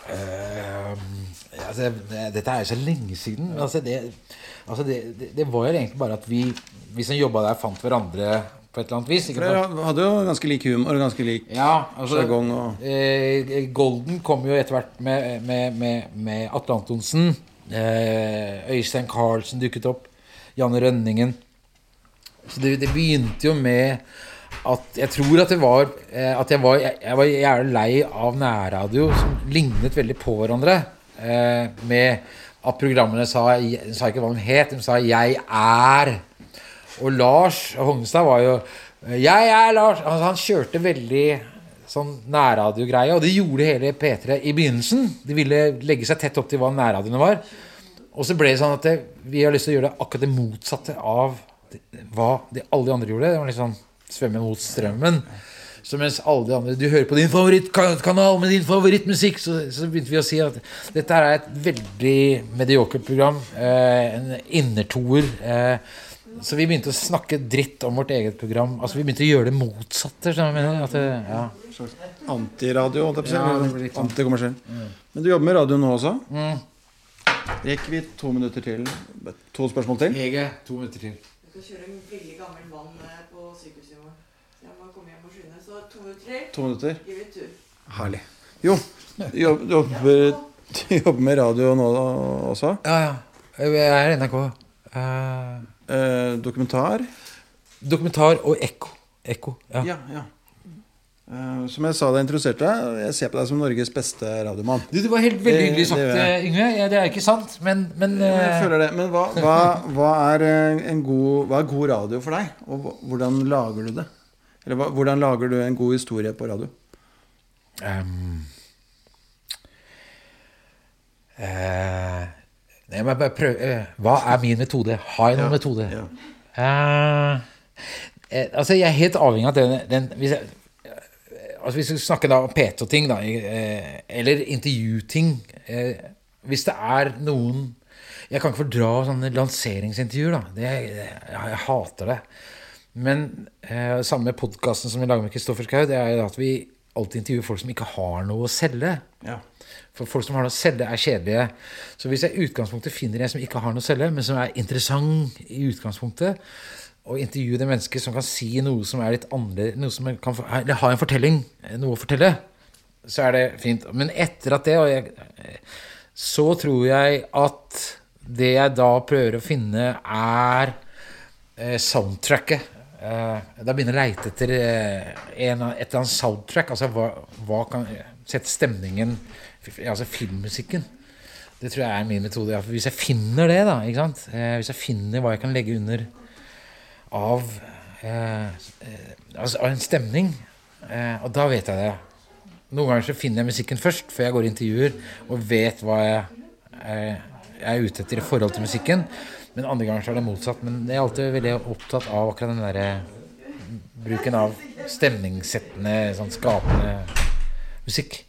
Uh, altså, dette er jo så lenge siden. Altså, det, altså det, det, det var jo egentlig bare at vi, vi som jobba der, fant hverandre på et eller annet vis. Dere hadde jo ganske lik humor ganske lik Ja, altså sjargong og eh, Golden kom jo etter hvert med, med, med, med Atle Antonsen. Eh, Øystein Carlsen dukket opp. Janne Rønningen. Så det, det begynte jo med at jeg tror at det var eh, At jeg var, jeg, var jævlig lei av nærradio som lignet veldig på hverandre. Eh, med at programmene sa De sa ikke hva de het, de sa 'Jeg er'. Og Lars Hognestad var jo 'Jeg er Lars'. Altså, han kjørte veldig sånn nærradiogreie, og det gjorde hele P3 i begynnelsen. De ville legge seg tett opp til hva nærradioene var. Og så ble det sånn at det, vi har lyst til å gjøre det akkurat det motsatte av hva de, alle de andre gjorde. Det var sånn svømme mot strømmen. Så mens alle de andre Du hører på din favorittkanal med din favorittmusikk, så, så begynte vi å si at dette er et veldig mediokert program. Eh, en innertoer. Eh, så vi begynte å snakke dritt om vårt eget program. Altså Vi begynte å gjøre det motsatte. mener? At det, ja. antiradio. holdt Ja, Mm. sånn. Antikommersiell. Men du jobber med radio nå også? Rekker vi to minutter til? To spørsmål til? Hege, to minutter til. Du skal kjøre en veldig gammel mann eh, på sykehuset i morgen. Jeg må komme hjem og skynde. Så to minutter til. To minutter. Gir vi tur. Herlig. Jo, du jobb- du jobber, du jobber med radio nå også? Ja, ja. Jeg er NRK. Uh, Eh, dokumentar? dokumentar og ekko. Ekko. Ja. Ja, ja. Eh, som jeg sa da jeg introduserte deg, jeg ser på deg som Norges beste radiomann. Du, det var helt veldig hyggelig sagt, det eh, Yngve. Ja, det er ikke sant, men, men Men jeg eh, føler det. Men hva, hva, hva, er en god, hva er god radio for deg? Og hvordan lager du det? Eller hvordan lager du en god historie på radio? Um, uh, Jeg må bare prøve uh, Hva er min metode? Har jeg noen metode? Ja. Eh, altså, jeg er helt avhengig av den, den hvis, jeg, altså, hvis vi snakker da om PT-ting, da, eh, eller intervjuting eh, Hvis det er noen Jeg kan ikke fordra sånne lanseringsintervjuer, da. Det, jeg, jeg hater det. Men eh, samme med podkasten som vi lager med Kristoffer Schou, det er at vi alltid intervjuer folk som ikke har noe å selge. Ja. For folk som har noe å selge, er kjedelige. Så hvis jeg i utgangspunktet finner en som ikke har noe å selge, men som er interessant i utgangspunktet, og intervjue det mennesket som kan si noe som er litt annerledes, noe som kan, eller ha en fortelling, noe å fortelle, så er det fint. Men etter at det, jeg, så tror jeg at det jeg da prøver å finne, er eh, soundtracket. Eh, da begynner jeg å leite etter eh, en, et eller annet soundtrack. Altså hva, hva kan sette stemningen Altså filmmusikken. Det tror jeg er min metode. Hvis jeg finner det, da? Eh, Hvis jeg finner hva jeg kan legge under av, eh, eh, altså, en stemning, eh, og da vet jeg det. Noen ganger så finner jeg musikken først, før jeg går i intervjuer, og vet hva jeg, eh, jeg er ute etter i forhold til musikken. Men andre ganger så er det motsatt. Men jeg er alltid veldig opptatt av akkurat den derre bruken av stemningssettende, sånn skapende musikk.